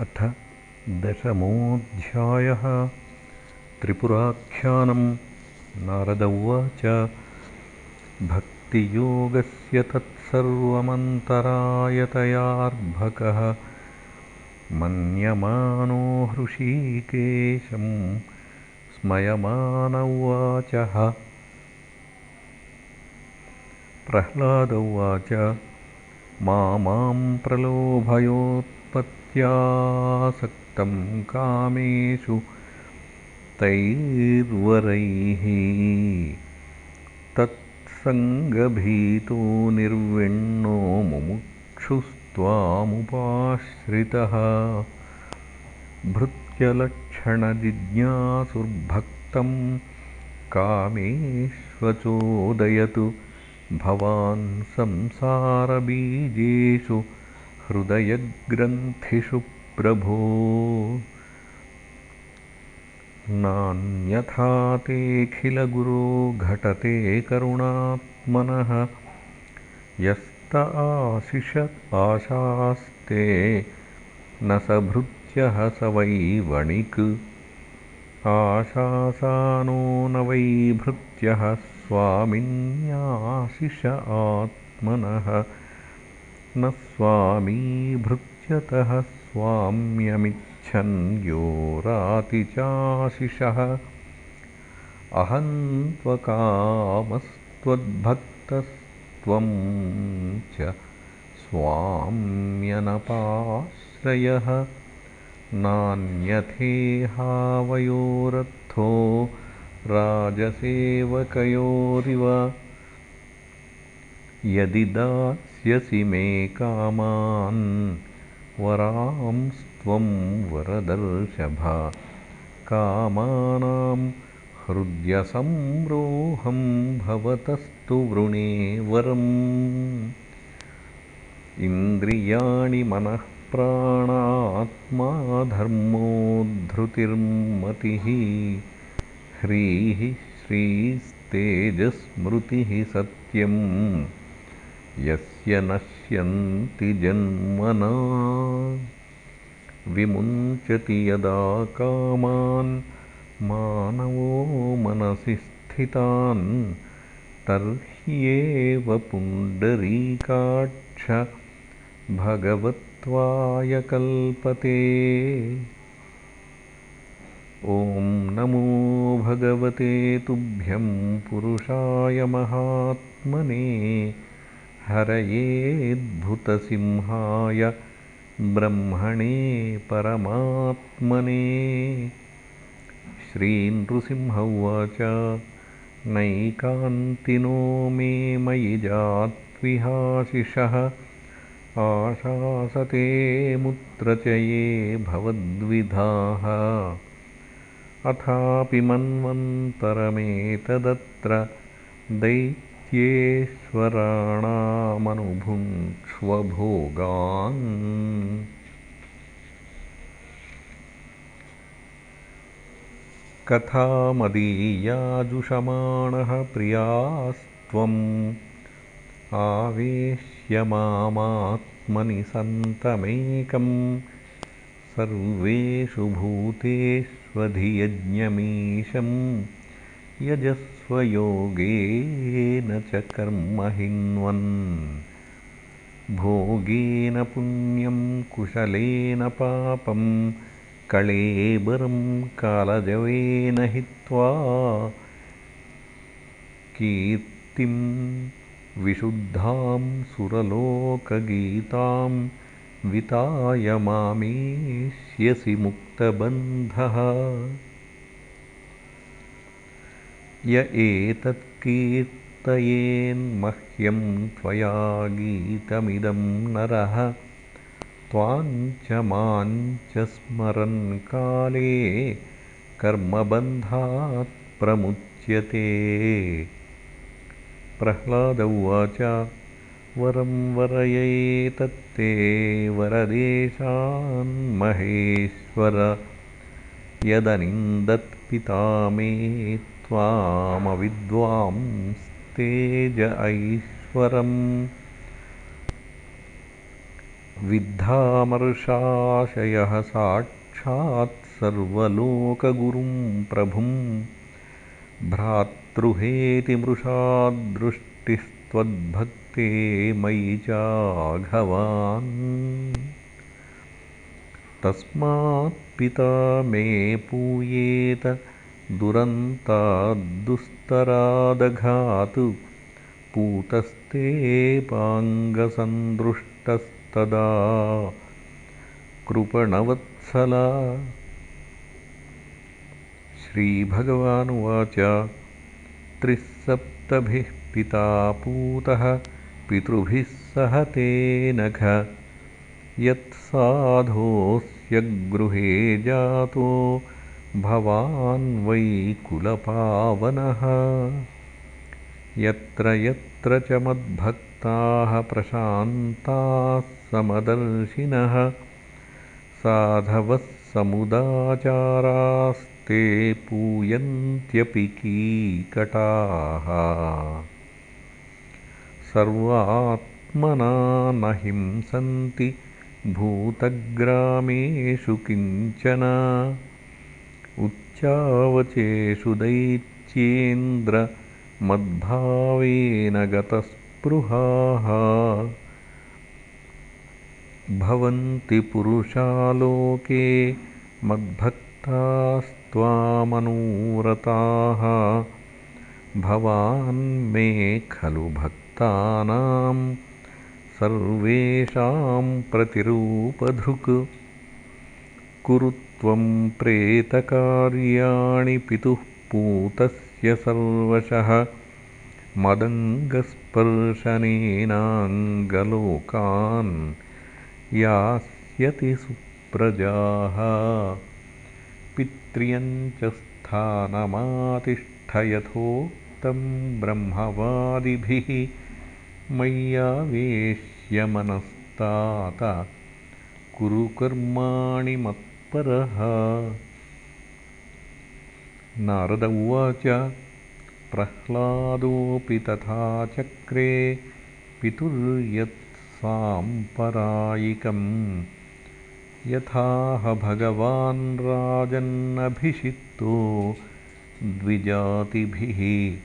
अथ दशमोऽध्यायः। त्रिपुराख्यानं नारद उवाच। भक्तियोगस्य तत्सर्वमन्तरायतयार्भकः। मन्यमानो हृषीकेशं स्मयमान उवाचः प्रह्लाद उवाच। मा मां प्रलोभयोत्पत्त्यासक्तं कामेषु तैर्वरैः तत्सङ्गभीतो निर्विण्णो मुमुक्षुस्त्वामुपाश्रितः भृत्यलक्षणजिज्ञासुर्भक्तं कामेष्वचोदयतु भवान् संसारबीजेषु हृदयग्रन्थिषु प्रभो। नान्यथा तेऽखिलगुरो घटते करुणात्मनः यस्त आशिष आशास्ते न स भृत्यः स वै वणिक्। आशासानो न वै भृत्यः स्वामिन्याशिष आत्मनः न स्वामी भृत्यतः स्वाम्यमिच्छन् योरातिचाशिषः। अहं त्वकामस्त्वद्भक्तस्त्वं च स्वाम्यनपाश्रयः। नान्यथेहावयोरर्थो राजसेवकयोरिव। यदि दास्यसि मे कामान्। वरांस्त्वं वरदर्शभ। कामानां हृद्यसंरोहं भवतस्तु वृणे वरम् इन्द्रियाणि मनःप्राणात्मा धर्मो धृतिर्मतिः ह्रीः श्रीस्तेजस्मृतिः सत्यं नश्यन्ति जन्मना। विमुञ्चति यदा कामान् मानवो मनसि स्थितान्। तर्ह्येव पुण्डरीकाक्ष भगवत्वाय कल्पते। ॐ नमो भगवते तुभ्यं पुरुषाय महात्मने हरयेद्भुतसिंहाय ब्रह्मणे परमात्मने। श्रीनृसिंह उवाच नैकान्तिनो मे मयि जात्विहाशिषः आशासते मुत्र च ये भवद्विधाः। अथापि मन्वन्तरमेतदत्र दैत्येश्वराणामनुभुङ्क्ष्वभोगान् कथामदीयाजुषमाणः प्रियास्त्वम् आवेश्य मामात्मनि सन्तमेकम्। सर्वेषु भूतेष्वधियज्ञमीशं यजस्वयोगेन च कर्म हिन्वन् भोगेन पुण्यं कुशलेन पापं कळेबरं कालजवेन हित्वा कीर्तिं विशुद्धां सुरलोकगीतां विताय मामेष्यसि मुक्तबन्धः य एतत्कीर्तयेन्मह्यं त्वया गीतमिदं नरः। त्वां च मां च स्मरन् काले कर्मबन्धात् प्रमुच्यते। प्रह्लाद उवाच वरं वरयेतत्ते वरदेशान्महेश्वर यदनिन्दत्पिता मे त्वामविद्वांस्तेज ऐश्वरम्। विद्धामर्षाशयः साक्षात् सर्वलोकगुरुं प्रभुं। भ्रातृहेति मृषादृष्टिस्त्वद्भक्ते मयि चाघवान्। तस्मात्पिता मे पूयेत दुरन्ताद्दुस्तरादघातु। पूतस्ते पाङ्गसन्दृष्टस्तदा। कृपणवत्सला। श्रीभगवानुवाच। त्रिः सप्तभिः पिता पूतः पितृभिः सह तेनघ यत्साधोऽस्य गृहे जातो भवान् वै कुलपावनः। यत्र यत्र च मद्भक्ताः प्रशान्ताः समदर्शिनः। साधवः समुदाचारास्ते पूयन्त्यपि कीकटाः। सर्वात्मना न हिंसन्ति भूतग्रामेषु किञ्चन उच्चावचेषु दैत्येन्द्रमद्भावेन गतस्पृहाः। भवन्ति पुरुषालोके मद्भक्तास्त्वामनूरताः। भवान् मे खलु भक्तानां सर्वेषां प्रतिरूपधृक्। कुरु त्वं प्रेतकार्याणि पितुः पूतस्य सर्वशः। मदङ्गस्पर्शनेनाङ्गलोकान् यास्यति सुप्रजाः। पित्र्यञ्च स्थानमातिष्ठयथोक्तं ब्रह्मवादिभिः मय्यावेश्यमनस्तात। कुरु कर्माणि मत्परः नारद उवाच प्रह्लादोऽपि तथा चक्रे पितुर्यत्साम्परायिकम् यथाह भगवान् राजन्नभिषिक्तो द्विजातिभिः।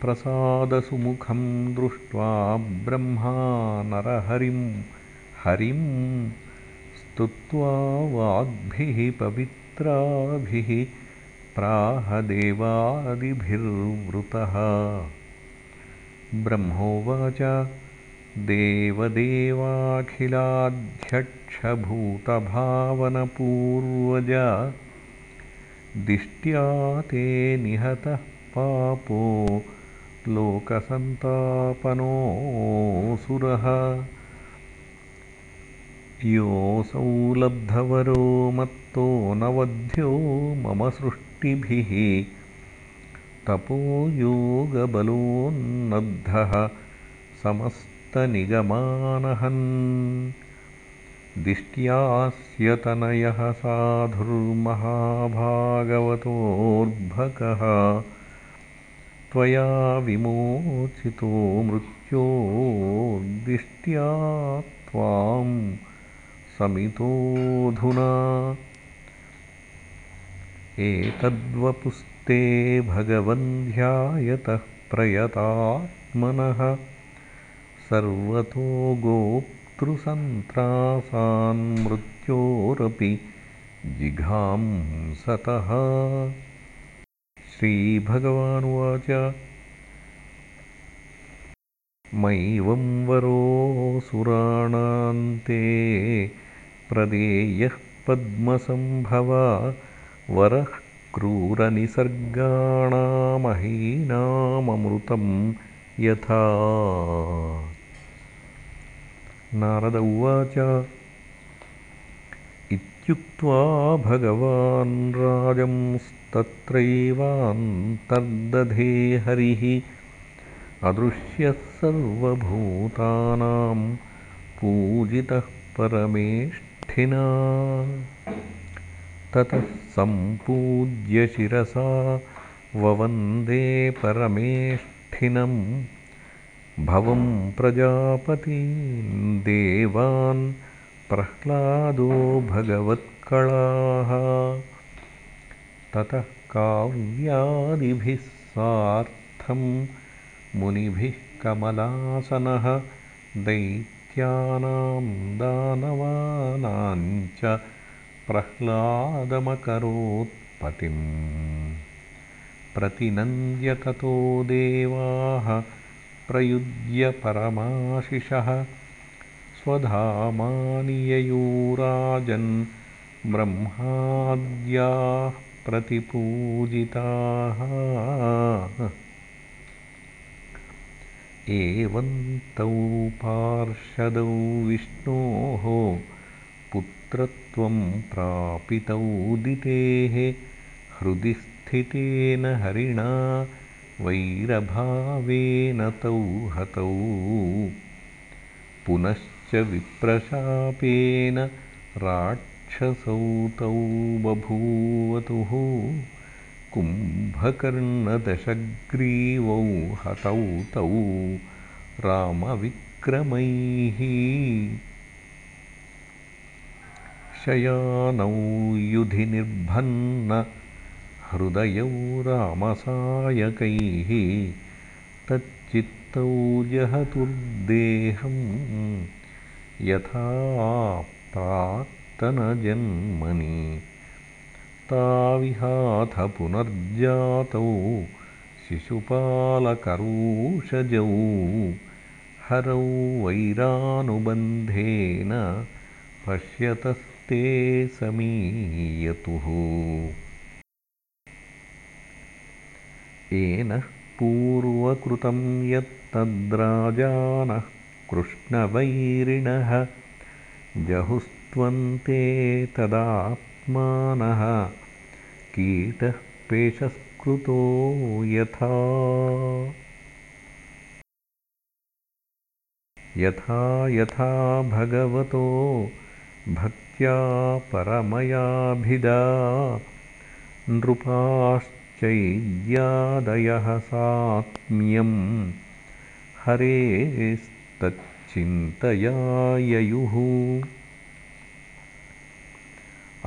प्रसादसुमुखं दृष्ट्वा ब्रह्मा नरहरिं। हरिं स्तुत्वा वाग्भिः पवित्राभिः प्राहदेवादिभिर्वृतः ब्रह्मोवाच देवदेवाखिलाध्यक्षभूतभावनपूर्वज दिष्ट्या ते निहतः पापो लोकसन्तापनोऽसुरः योऽसौ लब्धवरो मत्तो नवध्यो मम सृष्टिभिः। तपोयोगबलोन्नद्धः समस्तनिगमानहन्। दिष्ट्यास्य तनयः साधुर्महाभागवतोऽर्भकः। त्वया विमोचितो मृत्योर्दिष्ट्या त्वां समितोऽधुना। एतद्वपुस्ते भगवन्ध्यायतः प्रयतात्मनः। सर्वतो गोप्तृसन्त्रासान्मृत्योरपि जिघांसतः। श्रीभगवानुवाच मैवं वरोऽसुराणान्ते प्रदेयः पद्मसम्भवा वरः क्रूरनिसर्गाणामहीनाममृतं यथा। नारद उवाच इत्युक्त्वा भगवान् राजंस्तत्रैवान्तर्दधे हरिः अदृश्यः सर्वभूतानां पूजितः परमेष्ठिना। ततः सम्पूज्य शिरसा ववन्दे परमेष्ठिनं भवं प्रजापतीन् देवान् प्रह्लादो भगवत्कलाः। ततः काव्यादिभिः सार्थं मुनिभिः कमलासनः दैत्यानां दानवानाञ्च प्रह्लादमकरोत्पतिम्। प्रतिनन्द्य ततो देवाः प्रयुज्य परमाशिषः स्वधामानि ययूराजन् ब्रह्माद्याः प्रतिपूजिताः एवं तौ पार्षदौ विष्णोः पुत्रत्वं प्रापितौ दितेः हृदि स्थितेन हरिणा वैरभावेन तौ हतौ। पुनश्च विप्रशापेन राक्षसौ तौ बभूवतुः कुम्भकर्णदशग्रीवौ हतौ तौ रामविक्रमैः। शयानौ युधि निर्भन्न हृदयौ रामसायकैः। तच्चित्तौ जहतुर्देहं यथा प्राक्तनजन्मनि ताविहाथ पुनर्जातौ शिशुपालकरूषजौ। हरौ वैरानुबन्धेन पश्यतस्ते समीयतुः। येन पूर्वकृतं यत्तद्राजानः कृष्णवैरिणः जहुस्त्वन्ते तदात्मानः कीटः पेशस्कृतो यथा। यथा यथा भगवतो भक्त्या परमयाभिदा। नृपाश्चैद्यादयः सात्म्यं। हरेस्तच्चिन्तया ययुः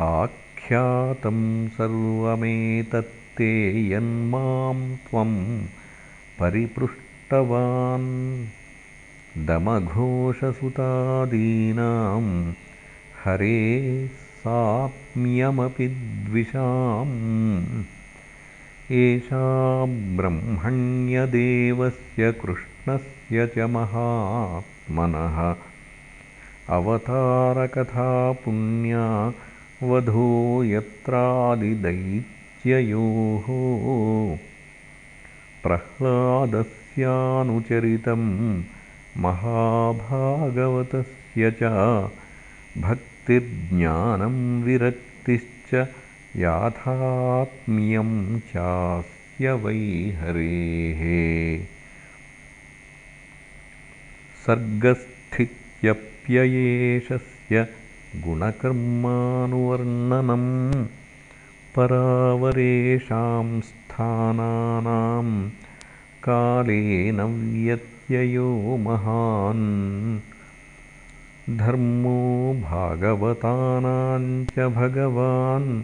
आख्यातं सर्वमेतत्ते यन्मां त्वं परिपृष्टवान् दमघोषसुतादीनां हरे साप्म्यमपि द्विषाम् एषा ब्रह्मण्यदेवस्य कृष्णस्य च महात्मनः अवतारकथा पुण्या वधो यत्रादिदैत्ययोः। प्रह्लादस्यानुचरितं महाभागवतस्य च भक्तिर्ज्ञानं विरक्तिश्च याथात्म्यं चास्य वै हरेः। सर्गस्थित्यप्ययेशस्य गुणकर्मानुवर्णनं परावरेषां स्थानानां कालेन व्यत्ययो महान्। धर्मो भागवतानां च भगवान्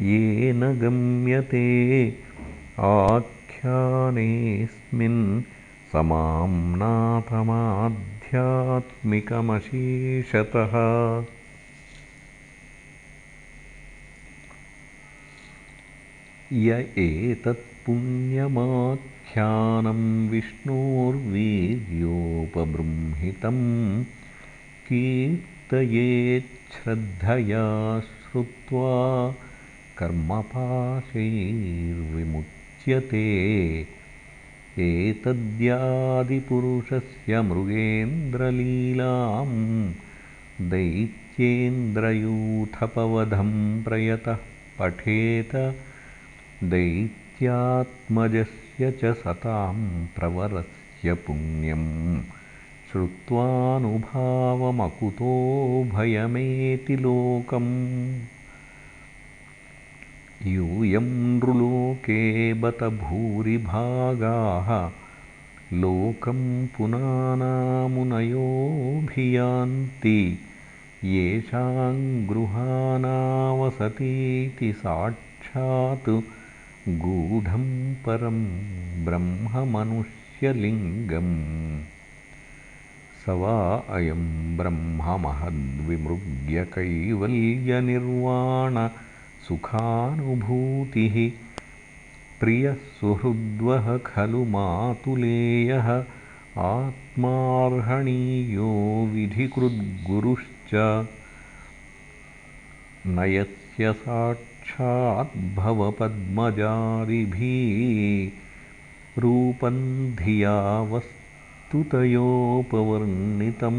येन गम्यते आख्यानेऽस्मिन् समाम्नातमाध्यात्मिकमशेषतः य एतत्पुण्यमाख्यानं विष्णोर्वीर्योपबृंहितं कीर्तयेच्छ्रद्धया श्रुत्वा कर्मपाशैर्विमुच्यते। एतद्यादिपुरुषस्य मृगेन्द्रलीलां दैत्येन्द्रयूथपवधं प्रयतः पठेत दैत्यात्मजस्य च सतां प्रवरस्य पुण्यं श्रुत्वानुभावमकुतो भयमेति लोकम्। यूयं नृलोके बत भूरिभागाः लोकं पुनानामुनयोऽभियान्ति येषां गृहानावसतीति साक्षात् गूढं परं ब्रह्ममनुष्यलिङ्गम्। स वा अयं ब्रह्ममहद्विमृग्यकैवल्यनिर्वाणसुखानुभूतिः प्रियः सुहृद्वः खलु मातुलेयः। आत्मार्हणीयो विधिकृद्गुरुश्च। न यस्य साक्षाद्भवपद्मजादिभिः रूपं धिया वस्तुतयोपवर्णितं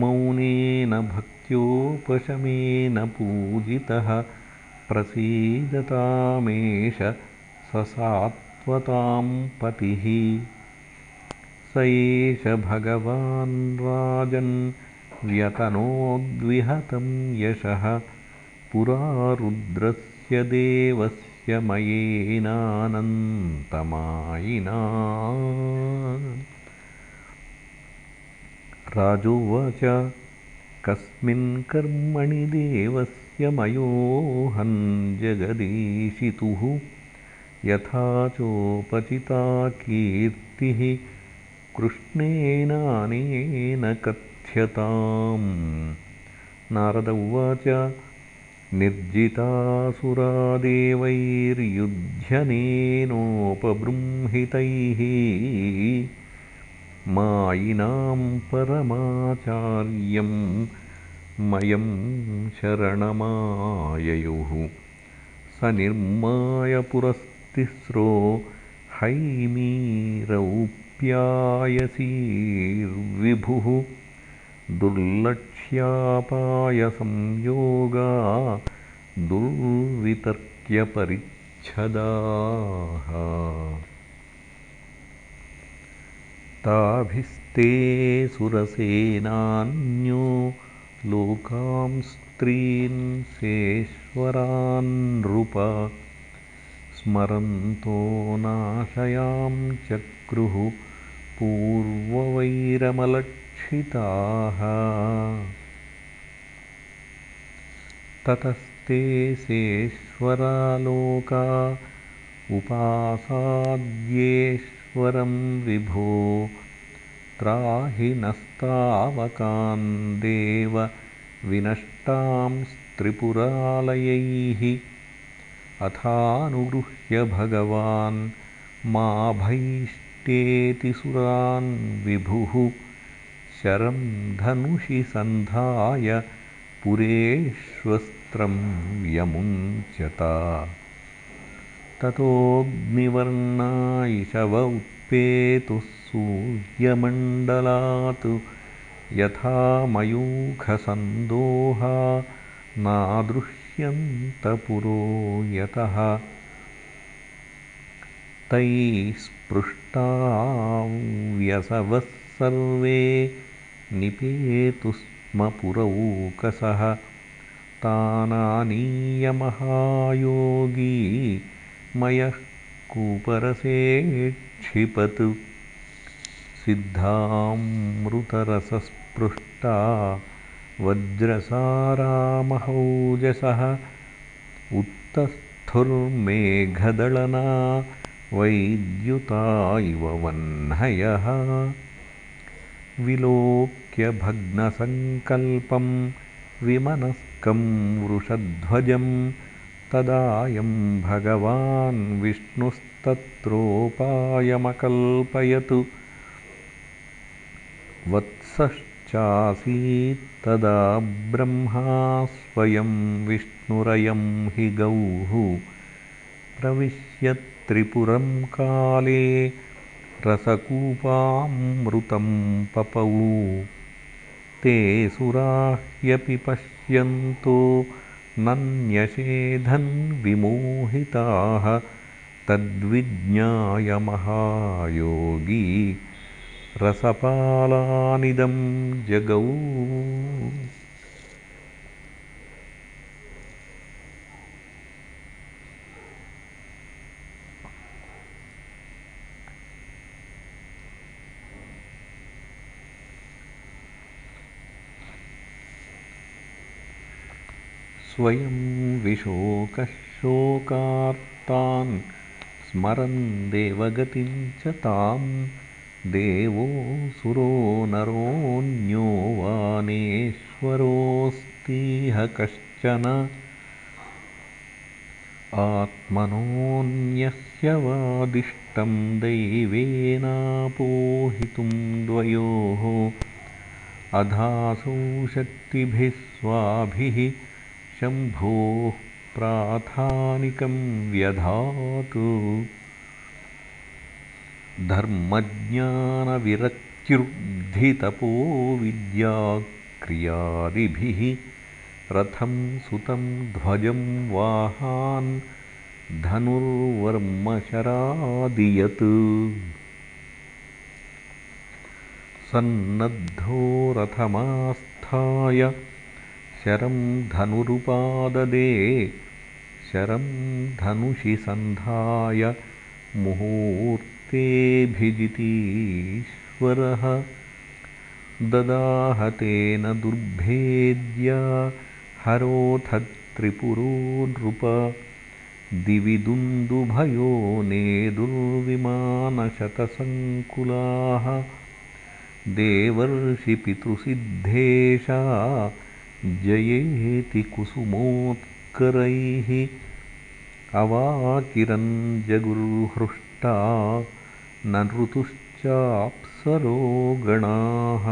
मौनेन भक्त्योपशमेन पूजितः प्रसीदतामेष स सात्वतां पतिः। स एष भगवान् राजन् व्यतनोद्विहतं यशः पुरा रुद्रस्य देवस्य मयेनानन्तमायिना। राजोवाच कस्मिन् कर्मणि देवस्य मयोऽहं जगदीशितुः यथा चोपचिता कीर्तिः कृष्णेनानेन कथ्यताम्। नारद उवाच निर्जितासुरादेवैर्युध्यनेनोपबृंहितैः मायिनां परमाचार्यं मयं शरणमाययुः। स निर्मायपुरस्तिस्रो हैमीरौप्यायसीर्विभुः। दुर्लक्ष्यापायसंयोगा दुर्वितर्क्यपरिच्छदाः ताभिस्ते सुरसेनान्यो लोकां स्त्रीन् सेश्वरान्नृप स्मरन्तो नाशयां चक्रुः पूर्ववैरमलक्षिताः। ततस्ते सेश्वरालोका उपासाद्येश्वरं विभो त्राहि नस्तावकान् देव विनष्टांस्त्रिपुरालयैः अथानुगृह्य भगवान् माभैष्टेति सुरान् विभुः शरं धनुषि सन्धाय पुरेष्वस्त्रं व्यमुञ्चता ततोऽग्निवर्णा इषव उत्पेतुः सूर्यमण्डलात् यथा मयूखसन्दोहा नादृश्यन्तपुरो यतः। तैः स्पृष्टाव्यसवः सर्वे निपेतु स्म पुरौकसः तानानीय महायोगी मयः कूपरसेक्षिपत् सिद्धामृतरसस्पृष्टा वज्रसारामहौजसः उत्तस्थुर्मेघदलना वैद्युता इव वह्नयः। विलोक्यभग्नसङ्कल्पं विमनस्कं वृषध्वजं तदायं भगवान् विष्णुस्तत्रोपायमकल्पयत्। वत्सश्चासीत्तदा ब्रह्मा स्वयं विष्णुरयं हि गौः। प्रविश्य त्रिपुरं काले रसकूपामृतं पपौ ते सुराह्यपि पश्यन्तो नन्यषेधन्विमोहिताः तद्विज्ञाय महायोगी रसपालानिदं जगौ स्वयं विशोकः शोकार्तान् स्मरन् देवगतिं च ताम् देवोऽसुरो नरोऽन्यो वानेश्वरोऽस्तीह कश्चन। आत्मनोऽन्यस्य वादिष्टं दैवेनापोहितुं द्वयोः। अधासौ शक्तिभिः स्वाभिः शम्भोः प्राथानिकं व्यधातु। धर्मज्ञानविरक्त्युद्धितपोविद्याक्रियादिभिः रथं सुतं ध्वजं वाहान् धनुर्वर्मशरादियत्। सन्नद्धो रथमास्थाय शरं धनुरुपाददे। शरं धनुषि सन्धाय मुहूर्तेऽभिजितीश्वरः। ददाहतेन दुर्भेद्या हरोऽथ त्रिपुरो नृप। दिवि दुन्दुभयो नेदुर्विमानशतसङ्कुलाः। देवर्षिपितृसिद्धेशा जयेति कुसुमोत्करैः अवाकिरञ्जगुर्हृष्टा न ऋतुश्चाप्सरो गणाः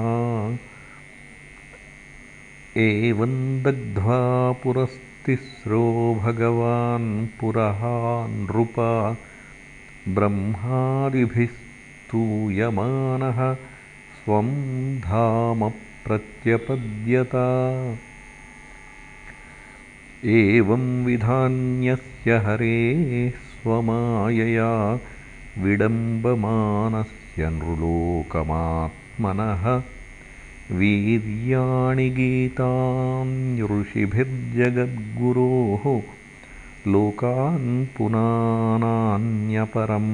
एवं दग्ध्वा पुरस्तिस्रो भगवान् पुरः नृप ब्रह्मादिभिस्तूयमानः स्वं धाम प्रत्यपद्यत। एवं विधान्यस्य हरेः स्वमायया विडम्बमानस्य नृलोकमात्मनः वीर्याणि गीतान्यऋषिभिर्जगद्गुरोः लोकान् पुनानान्यपरं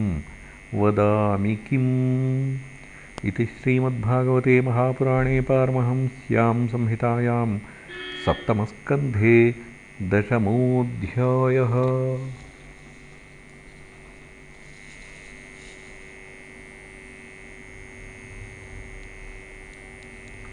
वदामि किम् इति श्रीमद्भागवते महापुराणे पारमहंस्यां संहितायां सप्तमस्कन्धे दशमोऽध्यायः